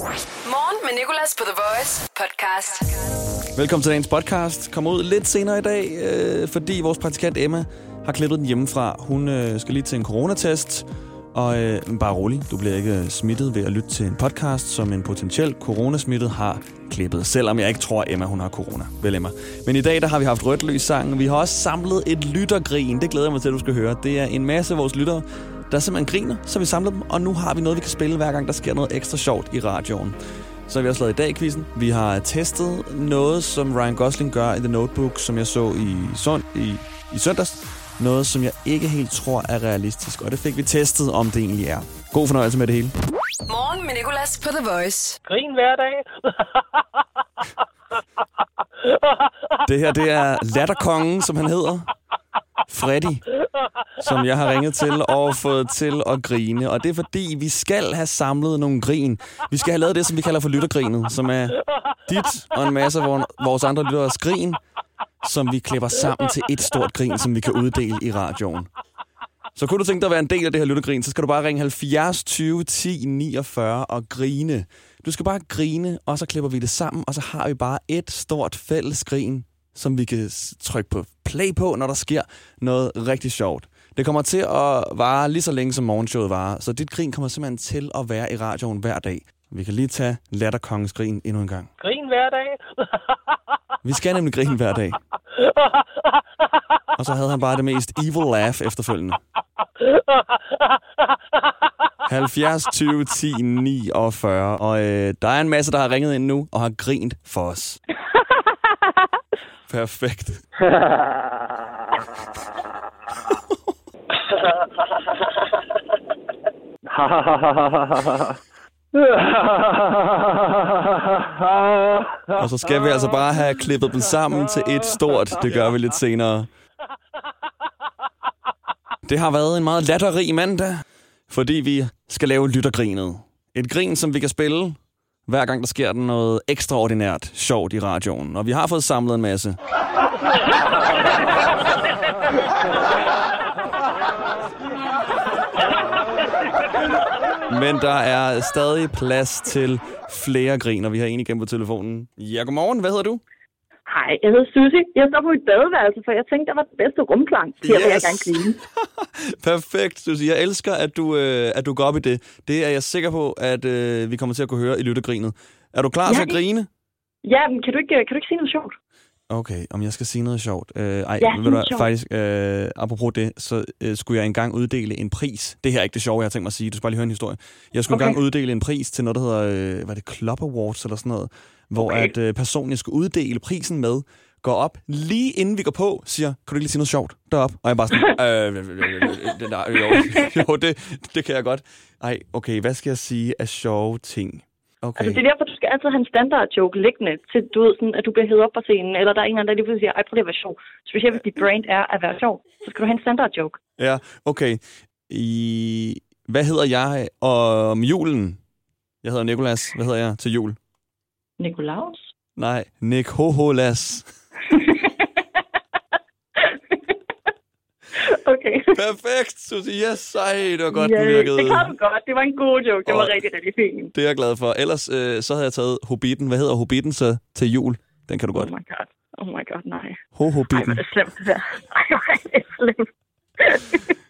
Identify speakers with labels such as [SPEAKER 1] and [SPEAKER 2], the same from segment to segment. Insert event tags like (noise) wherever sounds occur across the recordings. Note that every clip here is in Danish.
[SPEAKER 1] Morgen med Nicolas på The Voice podcast.
[SPEAKER 2] Velkommen til dagens podcast. Kommer ud lidt senere i dag, øh, fordi vores praktikant Emma har klippet den hjemmefra. Hun øh, skal lige til en coronatest. Og øh, bare rolig, du bliver ikke øh, smittet ved at lytte til en podcast, som en potentiel coronasmittet har klippet. Selvom jeg ikke tror, Emma hun har corona. Vel Emma. Men i dag der har vi haft rødt lys sangen. Vi har også samlet et lyttergrin. Det glæder jeg mig til, at du skal høre. Det er en masse af vores lyttere, der simpelthen griner, så vi samler dem. Og nu har vi noget, vi kan spille hver gang, der sker noget ekstra sjovt i radioen. Så har vi også lavet i dag quizzen. Vi har testet noget, som Ryan Gosling gør i The Notebook, som jeg så i, sund, i, i søndags. Noget, som jeg ikke helt tror er realistisk. Og det fik vi testet, om det egentlig er. God fornøjelse med det hele.
[SPEAKER 1] Morgen med Nicolas på The Voice.
[SPEAKER 3] Grin hver dag.
[SPEAKER 2] Det her, det er Latterkongen, som han hedder. Freddy, som jeg har ringet til og fået til at grine. Og det er fordi, vi skal have samlet nogle grin. Vi skal have lavet det, som vi kalder for lyttergrinet, som er dit og en masse af vores andre lytteres grin, som vi klipper sammen til et stort grin, som vi kan uddele i radioen. Så kunne du tænke dig at være en del af det her lyttergrin, så skal du bare ringe 70 20 10 49 og grine. Du skal bare grine, og så klipper vi det sammen, og så har vi bare et stort fælles grin, som vi kan trykke på play på, når der sker noget rigtig sjovt. Det kommer til at vare lige så længe, som morgenshowet varer, så dit grin kommer simpelthen til at være i radioen hver dag. Vi kan lige tage Latterkongens grin endnu en gang.
[SPEAKER 3] Grin hver dag. (laughs)
[SPEAKER 2] Vi skal nemlig grine hver dag. Og så havde han bare det mest evil laugh efterfølgende. 70 20 10 49. Og øh, der er en masse, der har ringet ind nu og har grint for os. Perfekt. Og så skal vi altså bare have klippet dem sammen til et stort. Det gør vi lidt senere. Det har været en meget latterrig mandag, fordi vi skal lave lyttergrinet. Et grin, som vi kan spille, hver gang der sker noget ekstraordinært sjovt i radioen. Og vi har fået samlet en masse. Men der er stadig plads til flere grin, og vi har en igen på telefonen. Ja, godmorgen. Hvad hedder du?
[SPEAKER 4] Hej, jeg hedder Susie. Jeg står på mit badeværelse, for jeg tænkte, der var den bedste rumklang. Her vil jeg
[SPEAKER 2] Yes.
[SPEAKER 4] gerne grine. (laughs)
[SPEAKER 2] Perfekt, Susie. Jeg elsker, at du, øh, at du går op i det. Det er jeg sikker på, at øh, vi kommer til at kunne høre i lyttegrinet. Er du klar
[SPEAKER 4] Ja.
[SPEAKER 2] til at grine?
[SPEAKER 4] Ja, men kan du ikke, kan du ikke sige noget sjovt?
[SPEAKER 2] Okay, om jeg skal sige noget sjovt. Øh, ej,
[SPEAKER 4] Ja,
[SPEAKER 2] ved du
[SPEAKER 4] sjovt.
[SPEAKER 2] faktisk, øh, apropos det, så øh, skulle jeg engang uddele en pris. Det her er ikke det sjove, jeg har tænkt mig at sige. Du skal bare lige høre en historie. Jeg skulle
[SPEAKER 4] Okay.
[SPEAKER 2] engang uddele en pris til noget, der hedder, øh, hvad er det, Club Awards eller sådan noget, hvor
[SPEAKER 4] Okay.
[SPEAKER 2] at øh, personen, jeg skulle uddele prisen med, går op lige inden vi går på, siger, kan du ikke lige sige noget sjovt derop? Og jeg er bare sådan, (laughs) øh, øh, øh, øh, øh, nej, jo, (laughs) jo det, det kan jeg godt. Ej, okay, hvad skal jeg sige af sjove ting? Okay.
[SPEAKER 4] Altså, det er derfor, du skal altid have en standard joke liggende, til du ved, sådan, at du bliver hævet op på scenen, eller der er en eller anden, der lige pludselig siger, ej, prøv lige at være sjov. Specielt hvis dit brand er at være sjov, så skal du have en standard joke.
[SPEAKER 2] Ja, okay. I... Hvad hedder jeg om julen? Jeg hedder Nikolas. Hvad hedder jeg til jul?
[SPEAKER 4] Nikolaus?
[SPEAKER 2] Nej, Nick Hoholas. (laughs)
[SPEAKER 4] okay.
[SPEAKER 2] Perfekt, Susie. Yes, sej. Det var godt,
[SPEAKER 4] ja,
[SPEAKER 2] du virkede.
[SPEAKER 4] Det du godt. Det var en god joke. Det var
[SPEAKER 2] Og-
[SPEAKER 4] rigtig, rigtig fint.
[SPEAKER 2] Det er jeg glad for. Ellers øh, så havde jeg taget Hobbiten. Hvad hedder Hobbiten så til jul? Den kan du
[SPEAKER 4] Oh
[SPEAKER 2] godt.
[SPEAKER 4] my god. Oh my god, nej. Ej, hvor
[SPEAKER 2] Ho-Hobbiten.
[SPEAKER 4] er det slemt, det der. Ej, hvor er det slemt. (laughs)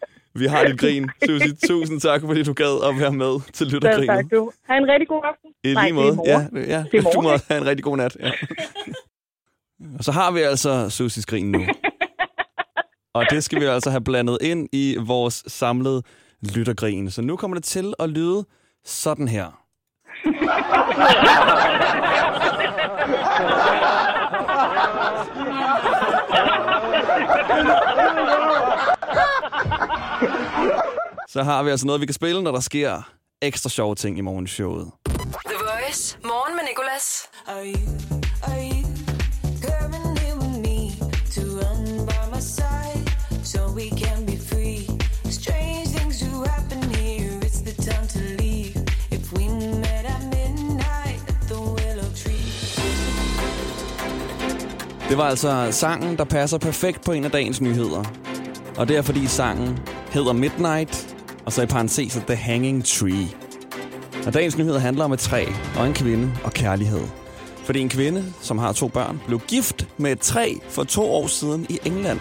[SPEAKER 2] Vi har dit grin. Susie, tusind tak, fordi du gad at være med til
[SPEAKER 4] Selv
[SPEAKER 2] lyttergrinet.
[SPEAKER 4] tak, du. Ha' en rigtig god aften.
[SPEAKER 2] I
[SPEAKER 4] Nej,
[SPEAKER 2] lige
[SPEAKER 4] det er
[SPEAKER 2] måde.
[SPEAKER 4] morgen.
[SPEAKER 2] Ja, ja.
[SPEAKER 4] Det er
[SPEAKER 2] du må have en rigtig god nat. Ja. (laughs) Og så har vi altså Susies grin nu. Og det skal vi altså have blandet ind i vores samlede lyttergrin. Så nu kommer det til at lyde sådan her. (laughs) (laughs) Så har vi altså noget, vi kan spille, når der sker ekstra sjove ting i morgenshowet.
[SPEAKER 1] The Voice. Morgen med Nicolas.
[SPEAKER 5] Are you, are you coming in with me to run by my side so we can be free? Strange things do happen here, it's the time to leave. If we met at midnight at the willow tree.
[SPEAKER 2] Det var altså sangen, der passer perfekt på en af dagens nyheder. Og det er fordi sangen hedder Midnight, og så i parenteser The Hanging Tree. Og dagens nyhed handler om et træ og en kvinde og kærlighed. Fordi en kvinde, som har to børn, blev gift med et træ for to år siden i England.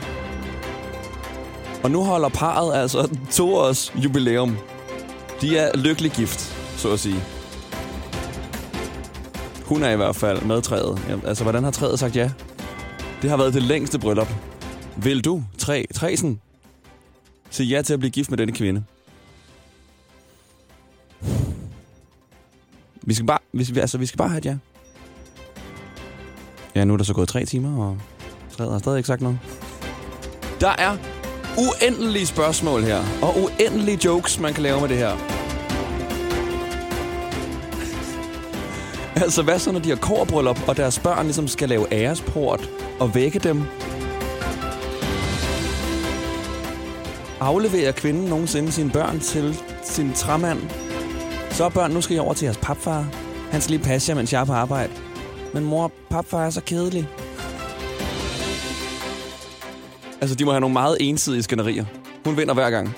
[SPEAKER 2] Og nu holder parret altså to års jubilæum. De er lykkelig gift, så at sige. Hun er i hvert fald med træet. Jamen, Altså, hvordan har træet sagt ja? Det har været det længste bryllup. Vil du, træ, træsen, sige ja til at blive gift med denne kvinde? Vi skal bare, vi altså, vi skal bare have et ja. Ja, nu er der så gået tre timer, og træet har stadig ikke sagt noget. Der er uendelige spørgsmål her, og uendelige jokes, man kan lave med det her. Altså, hvad så, når de har korbryllup, og deres børn ligesom skal lave æresport og vække dem? Afleverer kvinden nogensinde sine børn til sin træmand? Så børn, nu skal I over til jeres papfar. Han skal lige passe jer, mens jeg er på arbejde. Men mor, papfar er så kedelig. Altså, de må have nogle meget ensidige skænderier. Hun vinder hver gang.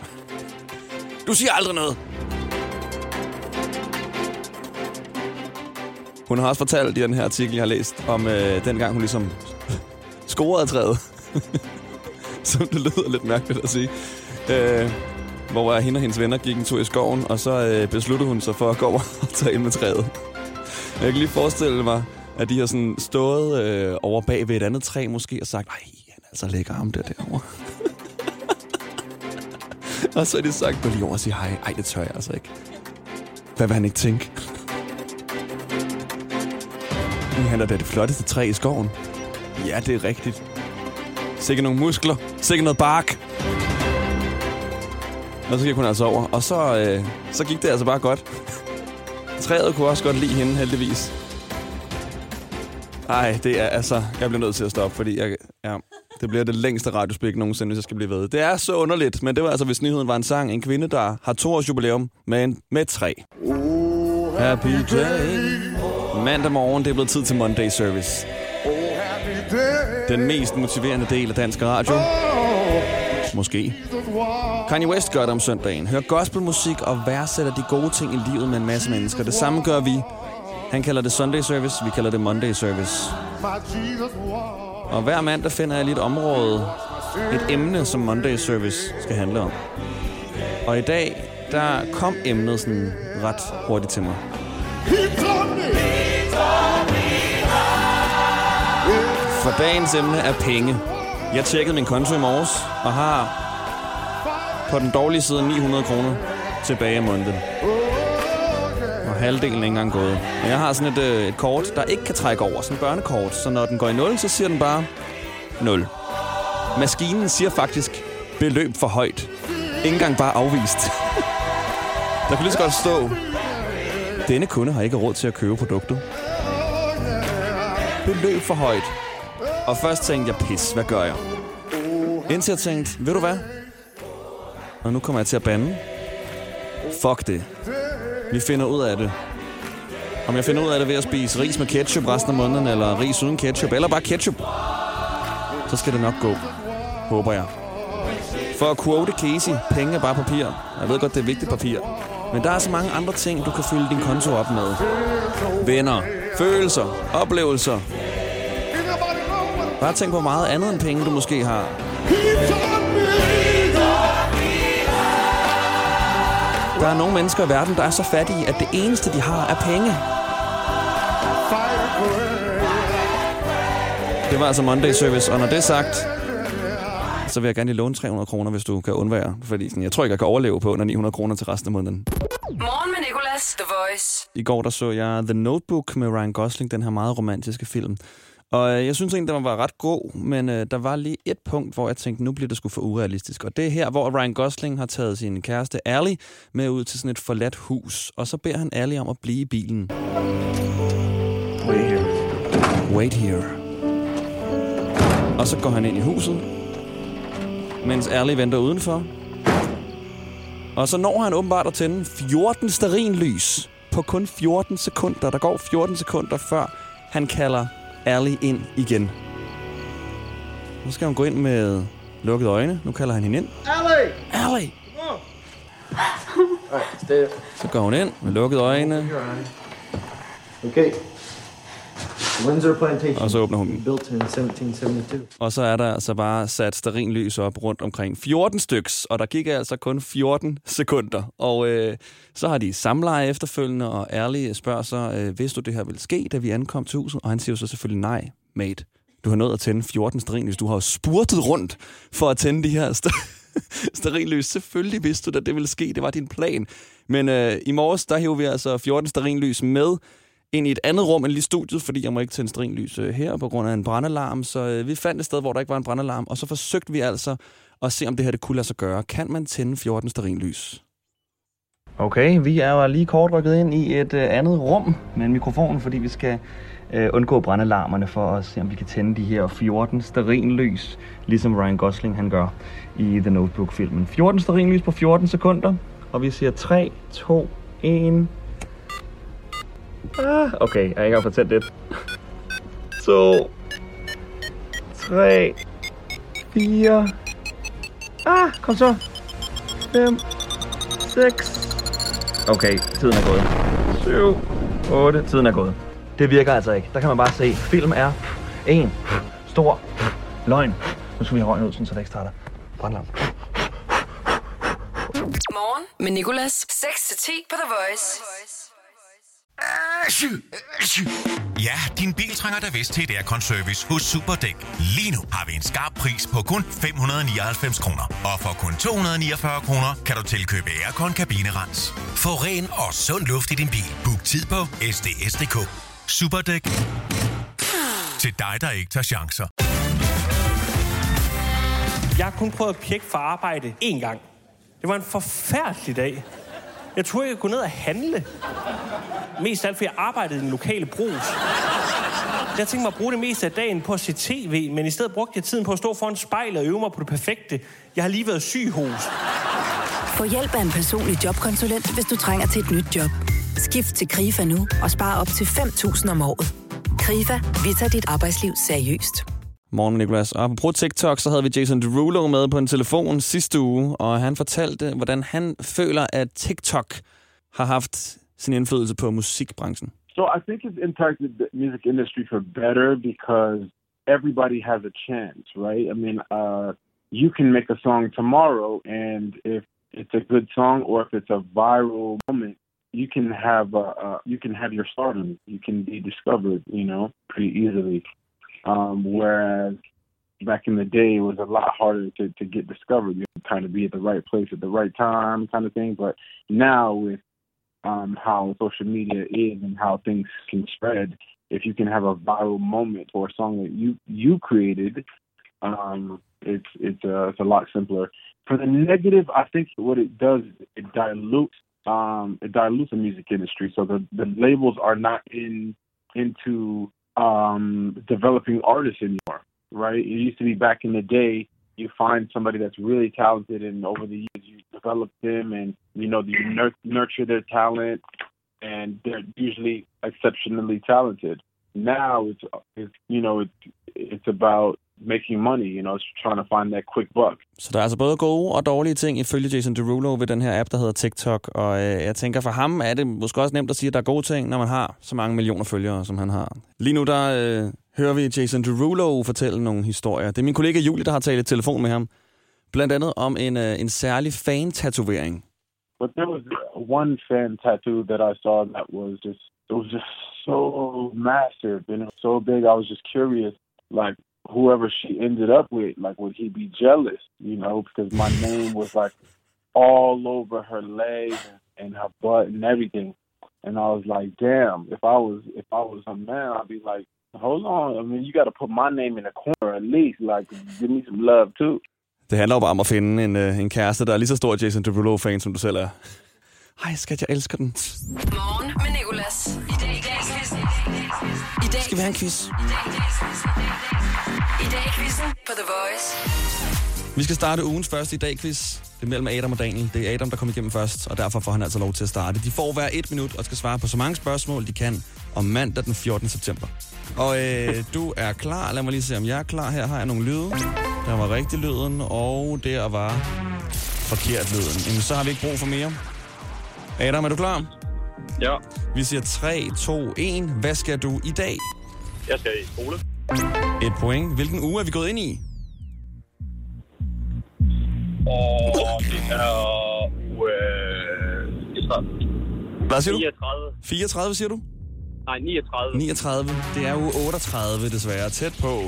[SPEAKER 2] Du siger aldrig noget. Hun har også fortalt i den her artikel, jeg har læst, om øh, dengang hun ligesom (laughs) scorede træet. (laughs) Som det lyder lidt mærkeligt at sige. Øh, hvor hende og hendes venner gik en tur i skoven, og så øh, besluttede hun sig for at gå over (laughs) og tage ind med træet. Jeg kan lige forestille mig, at de har sådan stået øh, over bag ved et andet træ måske og sagt, nej, han er altså lækker ham der derovre. (laughs) og så har de sagt, gå lige over og sige hej. Ej, det tør jeg altså ikke. Hvad vil han ikke tænke? Han er da det flotteste træ i skoven. Ja, det er rigtigt. Sikke nogle muskler. Sikke noget bark. Og så gik hun altså over. Og så, øh, så gik det altså bare godt. Træet kunne også godt lide hende, heldigvis. Ej, det er altså... Jeg bliver nødt til at stoppe, fordi jeg, ja, det bliver det længste radiospil nogensinde, hvis jeg skal blive ved. Det er så underligt, men det var altså, hvis nyheden var en sang. En kvinde, der har to års jubilæum med, en, med et træ. Happy day. Mandag morgen, det er blevet tid til Monday Service. Den mest motiverende del af dansk radio. Måske. Kanye West gør det om søndagen. Hør gospelmusik og værdsætter de gode ting i livet med en masse mennesker. Det samme gør vi. Han kalder det Sunday Service, vi kalder det Monday Service. Og hver mandag finder jeg lige et område, et emne, som Monday Service skal handle om. Og i dag, der kom emnet sådan ret hurtigt til mig. For dagens emne er penge. Jeg tjekkede min konto i morges og har på den dårlige side 900 kroner tilbage i måneden. Og halvdelen er ikke engang gået. Men jeg har sådan et, øh, et kort, der ikke kan trække over. Sådan et børnekort. Så når den går i 0, så siger den bare 0. Maskinen siger faktisk beløb for højt. Ikke engang bare afvist. (laughs) Der kunne lige så godt stå, denne kunde har ikke råd til at købe produktet. Beløb for højt. Og først tænkte jeg, pis, hvad gør jeg? Indtil jeg tænkte, ved du hvad? Og nu kommer jeg til at bande. Fuck det. Vi finder ud af det. Om jeg finder ud af det ved at spise ris med ketchup resten af måneden, eller ris uden ketchup, eller bare ketchup, så skal det nok gå. Håber jeg. For at quote Casey, penge er bare papir. Jeg ved godt, det er vigtigt papir. Men der er så mange andre ting, du kan fylde din konto op med. Venner, følelser, oplevelser. Bare tænk på meget andet end penge, du måske har. Der er nogle mennesker i verden, der er så fattige, at det eneste, de har, er penge. Det var altså Monday Service, og når det er sagt, så vil jeg gerne lige låne 300 kroner, hvis du kan undvære. Fordi sådan, jeg tror ikke, jeg kan overleve på under 900 kroner til resten af måneden.
[SPEAKER 1] Morgen med Nicolas, The Voice.
[SPEAKER 2] I går der så jeg The Notebook med Ryan Gosling, den her meget romantiske film. Og øh, jeg synes egentlig, den var ret god, men øh, der var lige et punkt, hvor jeg tænkte, nu bliver det sgu for urealistisk. Og det er her, hvor Ryan Gosling har taget sin kæreste Allie med ud til sådan et forladt hus. Og så beder han Allie om at blive i bilen.
[SPEAKER 3] Wait here.
[SPEAKER 2] Wait here. Og så går han ind i huset, mens Allie venter udenfor. Og så når han åbenbart at tænde 14 lys på kun 14 sekunder. Der går 14 sekunder, før han kalder Allie ind igen. Nu skal hun gå ind med lukkede øjne. Nu kalder han hende ind.
[SPEAKER 3] Alright, stay.
[SPEAKER 2] Så går hun ind med lukkede øjne.
[SPEAKER 3] Okay. Windsor Plantation.
[SPEAKER 2] og så åbner hun den.
[SPEAKER 3] Built in 1772.
[SPEAKER 2] Og så er der altså bare sat sterinlys op rundt omkring 14 styks, og der gik altså kun 14 sekunder. Og øh, så har de samleje efterfølgende, og ærligt spørger så, øh, vidste du, det her ville ske, da vi ankom til huset? Og han siger jo så selvfølgelig nej, mate. Du har nået at tænde 14 sterinlys. Du har jo spurtet rundt for at tænde de her st- (laughs) sterinlys. Selvfølgelig vidste du, at det ville ske. Det var din plan. Men øh, i morges, der hævde vi altså 14 sterinlys med ind i et andet rum end lige studiet, fordi jeg må ikke tænde stringlys øh, her på grund af en brandalarm. Så øh, vi fandt et sted, hvor der ikke var en brandalarm, og så forsøgte vi altså at se, om det her det kunne lade sig gøre. Kan man tænde 14 stringlys? Okay, vi er jo lige kort rykket ind i et øh, andet rum med en mikrofon, fordi vi skal øh, undgå brandalarmerne for at se, om vi kan tænde de her 14 sterinlys, ligesom Ryan Gosling han gør i The Notebook-filmen. 14 sterinlys på 14 sekunder, og vi siger 3, 2, 1... Ah, okay, jeg har ikke engang fortalt det. 2, 3, 4... Ah, kom så. 5, 6... Okay, tiden er gået. 7, 8, tiden er gået. Det virker altså ikke. Der kan man bare se, film er en stor løgn. Nu skal vi have røgen ud, så det ikke starter. Brandlarm.
[SPEAKER 1] Morgen med Nicolas. 6-10 på The Voice.
[SPEAKER 6] Ja, din bil trænger da vist til et aircon-service hos Superdæk. Lige nu har vi en skarp pris på kun 599 kroner. Og for kun 249 kroner kan du tilkøbe aircon kabinerens. Få ren og sund luft i din bil. Book tid på sds.dk. Superdæk. Til dig, der ikke tager chancer.
[SPEAKER 7] Jeg har kun prøvet at pjekke for arbejde én gang. Det var en forfærdelig dag. Jeg troede, jeg kunne ned og handle. Mest alt, fordi jeg arbejdede i den lokale brus. Jeg tænkte mig at bruge det meste af dagen på at se tv, men i stedet brugte jeg tiden på at stå foran spejlet og øve mig på det perfekte. Jeg har lige været syg hos.
[SPEAKER 8] Få hjælp af en personlig jobkonsulent, hvis du trænger til et nyt job. Skift til KRIFA nu og spare op til 5.000 om året. KRIFA, vi tager dit arbejdsliv seriøst.
[SPEAKER 2] Morgen, Nicolas. Og på TikTok, så havde vi Jason Derulo med på en telefon sidste uge, og han fortalte, hvordan han føler, at TikTok har haft sin indflydelse på musikbranchen.
[SPEAKER 9] So I think it's impacted the music industry for better because everybody has a chance, right? I mean, uh, you can make a song tomorrow, and if it's a good song or if it's a viral moment, you can have a, uh, you can have your stardom. You can be discovered, you know, pretty easily. Um, whereas back in the day, it was a lot harder to, to get discovered. You kind of be at the right place at the right time, kind of thing. But now with um, how social media is and how things can spread. If you can have a viral moment for a song that you you created, um, it's it's uh, it's a lot simpler. For the negative, I think what it does it dilutes um, it dilutes the music industry. So the the labels are not in into um, developing artists anymore. Right? It used to be back in the day you find somebody that's really talented and over the years you develop them and you know you nur- nurture their talent and they're usually exceptionally talented now it's, it's you know it's it's about making money you know trying to find that quick buck
[SPEAKER 2] Så der er altså både gode og dårlige ting ifølge Jason Derulo ved den her app, der hedder TikTok. Og øh, jeg tænker, for ham er det måske også nemt at sige, at der er gode ting, når man har så mange millioner følgere, som han har. Lige nu, der øh, hører vi Jason Derulo fortælle nogle historier. Det er min kollega Julie, der har talt i telefon med ham. Blandt andet om en, øh, en særlig fan-tatovering.
[SPEAKER 9] but there was one fan tattoo that I saw that was just it was just so massive and it was so big I was just curious like whoever she ended up with like would he be jealous you know because my name was like all over her leg and her butt and everything and I was like damn if I was if I was a man I'd be like hold on I mean you got to put my name in the corner at least like give me some love too
[SPEAKER 2] Det handler jo bare om at finde en, øh, en kæreste, der er lige så stor Jason Derulo-fan, som du selv er. Ej, skat, jeg elsker den.
[SPEAKER 1] Morgen med Nicolas. I dag
[SPEAKER 2] Skal vi have en quiz?
[SPEAKER 1] i dag i quizzen på The Voice.
[SPEAKER 2] Vi skal starte ugens første i dag quiz. Det er mellem Adam og Daniel. Det er Adam, der kommer igennem først, og derfor får han altså lov til at starte. De får hver et minut og skal svare på så mange spørgsmål, de kan om mandag den 14. september. Og øh, du er klar. Lad mig lige se, om jeg er klar. Her har jeg nogle lyde. Der var rigtig lyden, og der var forkert lyden. Jamen, så har vi ikke brug for mere. Adam, er du klar?
[SPEAKER 10] Ja,
[SPEAKER 2] Vi siger 3, 2, 1. Hvad skal du i dag?
[SPEAKER 10] jeg skal i skole.
[SPEAKER 2] Et point. Hvilken uge er vi gået ind i?
[SPEAKER 10] Og det er uge øh, 39.
[SPEAKER 2] Hvad siger du?
[SPEAKER 10] 39.
[SPEAKER 2] 34, siger du?
[SPEAKER 10] Nej, 39.
[SPEAKER 2] 39. Det er uge 38, desværre. Tæt på.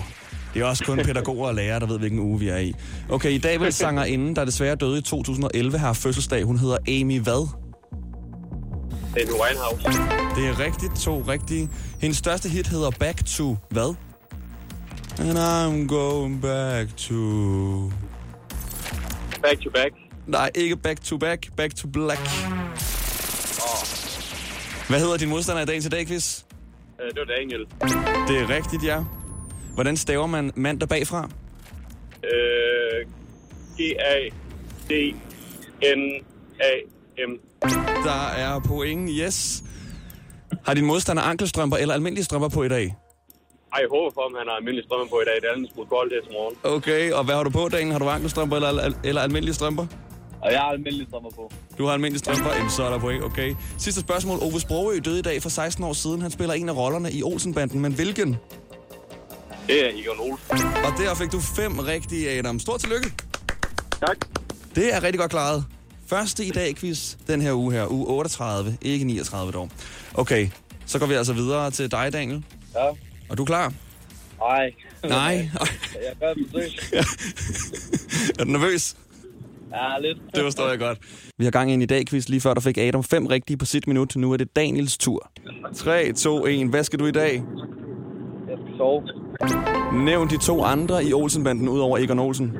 [SPEAKER 2] Det er også kun (laughs) pædagoger og lærere, der ved, hvilken uge vi er i. Okay, i dag vil (laughs) sangerinden, der desværre døde i 2011, har fødselsdag. Hun hedder Amy hvad?
[SPEAKER 10] Er Winehouse.
[SPEAKER 2] Det er rigtigt. To rigtige. Hendes største hit hedder Back to hvad? And I'm going back to...
[SPEAKER 10] Back to back.
[SPEAKER 2] Nej, ikke back to back. Back to black. Hvad hedder din modstander i dagens i dag, quiz?
[SPEAKER 10] Øh, det var Daniel.
[SPEAKER 2] Det er rigtigt, ja. Hvordan staver man mandag bagfra?
[SPEAKER 10] Øh, G-A-D-N-A-M.
[SPEAKER 2] Der er point, yes. Har din modstander ankelstrømper eller almindelige strømper på i dag?
[SPEAKER 10] Ej, jeg håber for, om han har almindelig strømme på i dag. Det er en smule koldt her til morgen.
[SPEAKER 2] Okay, og hvad har du på, Daniel? Har du ankelstrømper eller, al- eller almindelige strømper?
[SPEAKER 10] Og jeg har almindelig strømmer på.
[SPEAKER 2] Du har almindelige strømper, Jamen, så er der point, okay. Sidste spørgsmål. Ove Sprogø døde i dag for 16 år siden. Han spiller en af rollerne i Olsenbanden, men hvilken?
[SPEAKER 10] Det er Egon Olsen.
[SPEAKER 2] Og der fik du fem rigtige, Adam. Stort tillykke.
[SPEAKER 10] Tak.
[SPEAKER 2] Det er rigtig godt klaret. Første i dag quiz den her uge her. Uge 38, ikke 39 dog. Okay, så går vi altså videre til dig, Daniel.
[SPEAKER 10] Ja.
[SPEAKER 2] Og du er klar?
[SPEAKER 10] Nej.
[SPEAKER 2] Nej. (laughs)
[SPEAKER 10] Jeg er besøg. (laughs)
[SPEAKER 2] er du nervøs?
[SPEAKER 10] Ja, lidt.
[SPEAKER 2] Det forstår jeg godt. Vi har gang i en i dag quiz lige før, der fik Adam fem rigtige på sit minut. Nu er det Daniels tur. 3, 2, 1. Hvad skal du i dag?
[SPEAKER 10] Jeg skal sove.
[SPEAKER 2] Nævn de to andre i Olsenbanden ud over Egon Olsen.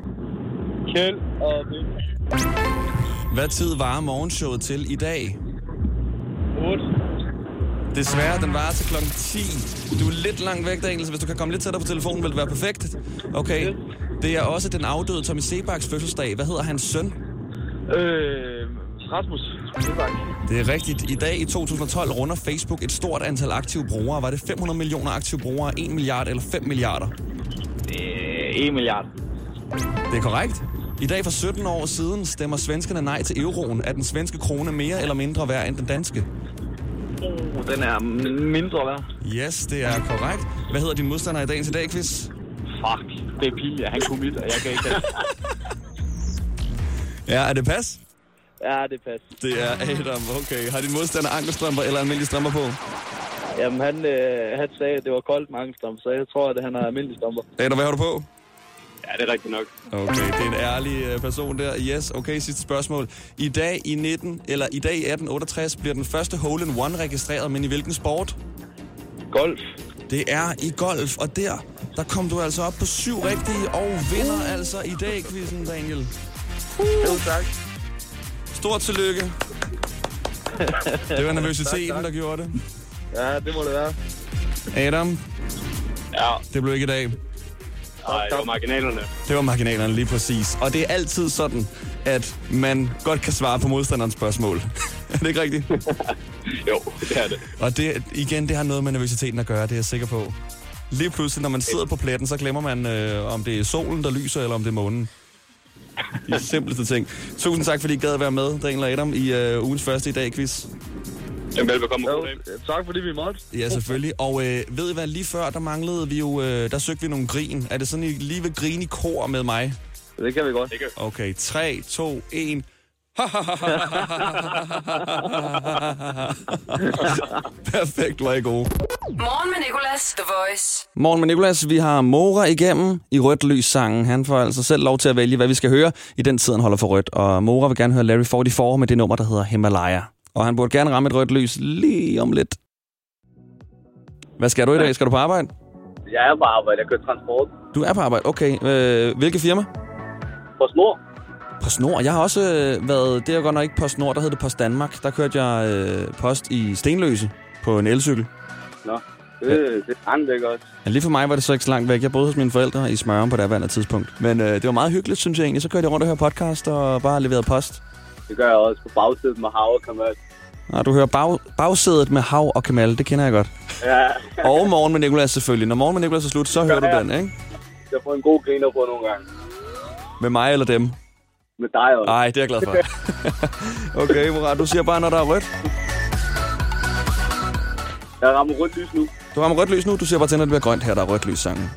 [SPEAKER 10] Kjeld og Bill.
[SPEAKER 2] Hvad tid varer morgenshowet til i dag?
[SPEAKER 10] 8.
[SPEAKER 2] Desværre, den varer til klokken 10. Du er lidt langt væk, Daniel, så hvis du kan komme lidt tættere på telefonen, vil det være perfekt. Okay. Det er også den afdøde Tommy Sebaks fødselsdag. Hvad hedder hans søn?
[SPEAKER 10] Øh, Rasmus. Sebak.
[SPEAKER 2] Det er rigtigt. I dag i 2012 runder Facebook et stort antal aktive brugere. Var det 500 millioner aktive brugere, 1 milliard eller 5 milliarder?
[SPEAKER 10] Øh, 1 milliard.
[SPEAKER 2] Det er korrekt. I dag for 17 år siden stemmer svenskerne nej til euroen. Er den svenske krone mere eller mindre værd end den danske?
[SPEAKER 10] Uh, den er mindre værd.
[SPEAKER 2] Yes, det er korrekt. Hvad hedder din modstander i dagens i dag, quiz?
[SPEAKER 10] Fuck, det er Pia. Han kunne mit, og jeg kan ikke. (laughs)
[SPEAKER 2] Ja, er det pas?
[SPEAKER 10] Ja, det passer.
[SPEAKER 2] Det er Adam, okay. Har din modstander ankelstrømper eller almindelige strømper på?
[SPEAKER 10] Jamen, han, øh, han sagde, at det var koldt med angelstamper, så jeg tror, at han har almindelige stamper.
[SPEAKER 2] Adam, hvad har du på?
[SPEAKER 10] Ja, det er rigtigt nok.
[SPEAKER 2] Okay, det er en ærlig øh, person der. Yes, okay, sidste spørgsmål. I dag i 19, eller i dag i 1868 bliver den første hole in one registreret, men i hvilken sport?
[SPEAKER 10] Golf.
[SPEAKER 2] Det er i golf, og der, der kom du altså op på syv rigtige og vinder altså i dag, quizzen, Daniel.
[SPEAKER 10] Jo, tak.
[SPEAKER 2] Stort tillykke. (laughs) Det var nervøsiteten, der gjorde det.
[SPEAKER 10] Ja, det må det være.
[SPEAKER 2] Adam,
[SPEAKER 10] Ja,
[SPEAKER 2] det blev ikke i dag.
[SPEAKER 10] Nej, det var marginalerne.
[SPEAKER 2] Det var marginalerne lige præcis. Og det er altid sådan, at man godt kan svare på modstanderens spørgsmål. (laughs) er det ikke rigtigt? (laughs)
[SPEAKER 10] Jo, det er det.
[SPEAKER 2] Og det, igen, det har noget med nervøsiteten at gøre, det er jeg sikker på. Lige pludselig, når man sidder på pletten, så glemmer man, øh, om det er solen, der lyser, eller om det er månen. De (laughs) simpleste ting. Tusind tak, fordi I gad at være med, Daniel og Adam, i øh, ugens første i dag quiz.
[SPEAKER 10] Jamen, velbekomme. Dag.
[SPEAKER 9] tak fordi vi måtte.
[SPEAKER 2] Ja, selvfølgelig. Og øh, ved I hvad, lige før, der manglede vi jo, øh, der søgte vi nogle grin. Er det sådan, I lige vil grine i kor med mig?
[SPEAKER 9] Det kan vi godt.
[SPEAKER 2] Okay, 3, 2, 1. Perfekt, er I gode.
[SPEAKER 1] Morgen med Nicolas, The Voice.
[SPEAKER 2] Morgen med Nicolas, vi har Mora igennem i Rødt Lys sangen. Han får altså selv lov til at vælge, hvad vi skal høre i den tid, han holder for rødt. Og Mora vil gerne høre Larry 44 med det nummer, der hedder Himalaya. Og han burde gerne ramme et rødt lys lige om lidt. Hvad skal du i dag? Skal du på arbejde?
[SPEAKER 10] Jeg er på arbejde. Jeg kører transport.
[SPEAKER 2] Du er på arbejde, okay. Øh, hvilket firma?
[SPEAKER 10] På snor.
[SPEAKER 2] På Snor. Jeg har også øh, været, det er godt nok ikke på Snor, der hed det Post Danmark. Der kørte jeg øh, post i Stenløse på en elcykel.
[SPEAKER 10] Nå, det, det er andet ikke også.
[SPEAKER 2] Ja, lige for mig var det så ikke så langt væk. Jeg boede hos mine forældre i Smørum på det her tidspunkt. Men øh, det var meget hyggeligt, synes jeg egentlig. Så kørte jeg rundt og hørte podcast og bare leverede post.
[SPEAKER 10] Det gør jeg også på bagsiden med hav og kamal.
[SPEAKER 2] Og du hører bag, bagsædet med Hav og Kamal, det kender jeg godt.
[SPEAKER 10] Ja,
[SPEAKER 2] Og Morgen med Nicolas selvfølgelig. Når Morgen med Nicolas er slut, så hører du
[SPEAKER 10] Ja.
[SPEAKER 2] den, ikke?
[SPEAKER 10] jeg får en god griner på nogle gange.
[SPEAKER 2] Med mig eller dem.
[SPEAKER 11] med dig også.
[SPEAKER 2] Nej, det er jeg glad for. okay, Murat, du siger bare, når der er rødt.
[SPEAKER 11] Jeg rammer rødt lys nu.
[SPEAKER 2] Du rammer rødt lys nu, du siger bare til, når det bliver grønt her, der er rødt lys sangen.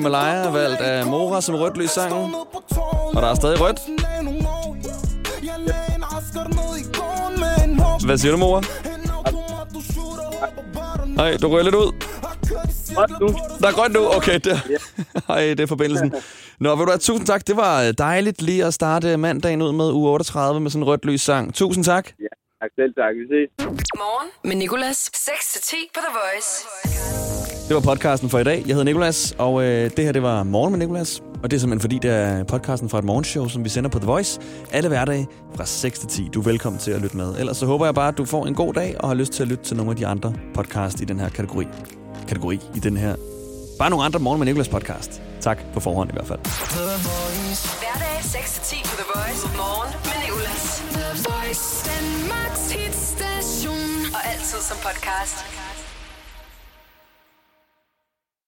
[SPEAKER 2] Himalaya, valgt af Mora som rødt lys sangen. Og der er stadig rødt. Hvad siger du, Mora? Nej, du rører lidt ud. Der er grønt nu. Okay, der. (laughs) Ej, det er forbindelsen. Nå, vil du have tusind tak. Det var dejligt lige at starte mandagen ud med uge 38 med sådan en rødt lys sang. Tusind tak.
[SPEAKER 11] Ja, tak selv tak. Vi ses.
[SPEAKER 1] Morgen med Nicolas. 6-10 på The Voice.
[SPEAKER 2] Det var podcasten for i dag. Jeg hedder Nikolas, og øh, det her det var Morgen med Nikolas. Og det er simpelthen fordi, det er podcasten fra et morgenshow, som vi sender på The Voice alle hverdage fra 6 til 10. Du er velkommen til at lytte med. Ellers så håber jeg bare, at du får en god dag og har lyst til at lytte til nogle af de andre podcast i den her kategori. Kategori i den her. Bare nogle andre Morgen med Nikolas podcast. Tak på forhånd i hvert fald.
[SPEAKER 1] Hverdag 6-10 på The Voice. Morgen med Nicolas. The Voice. Danmarks hitstation. Og altid som podcast.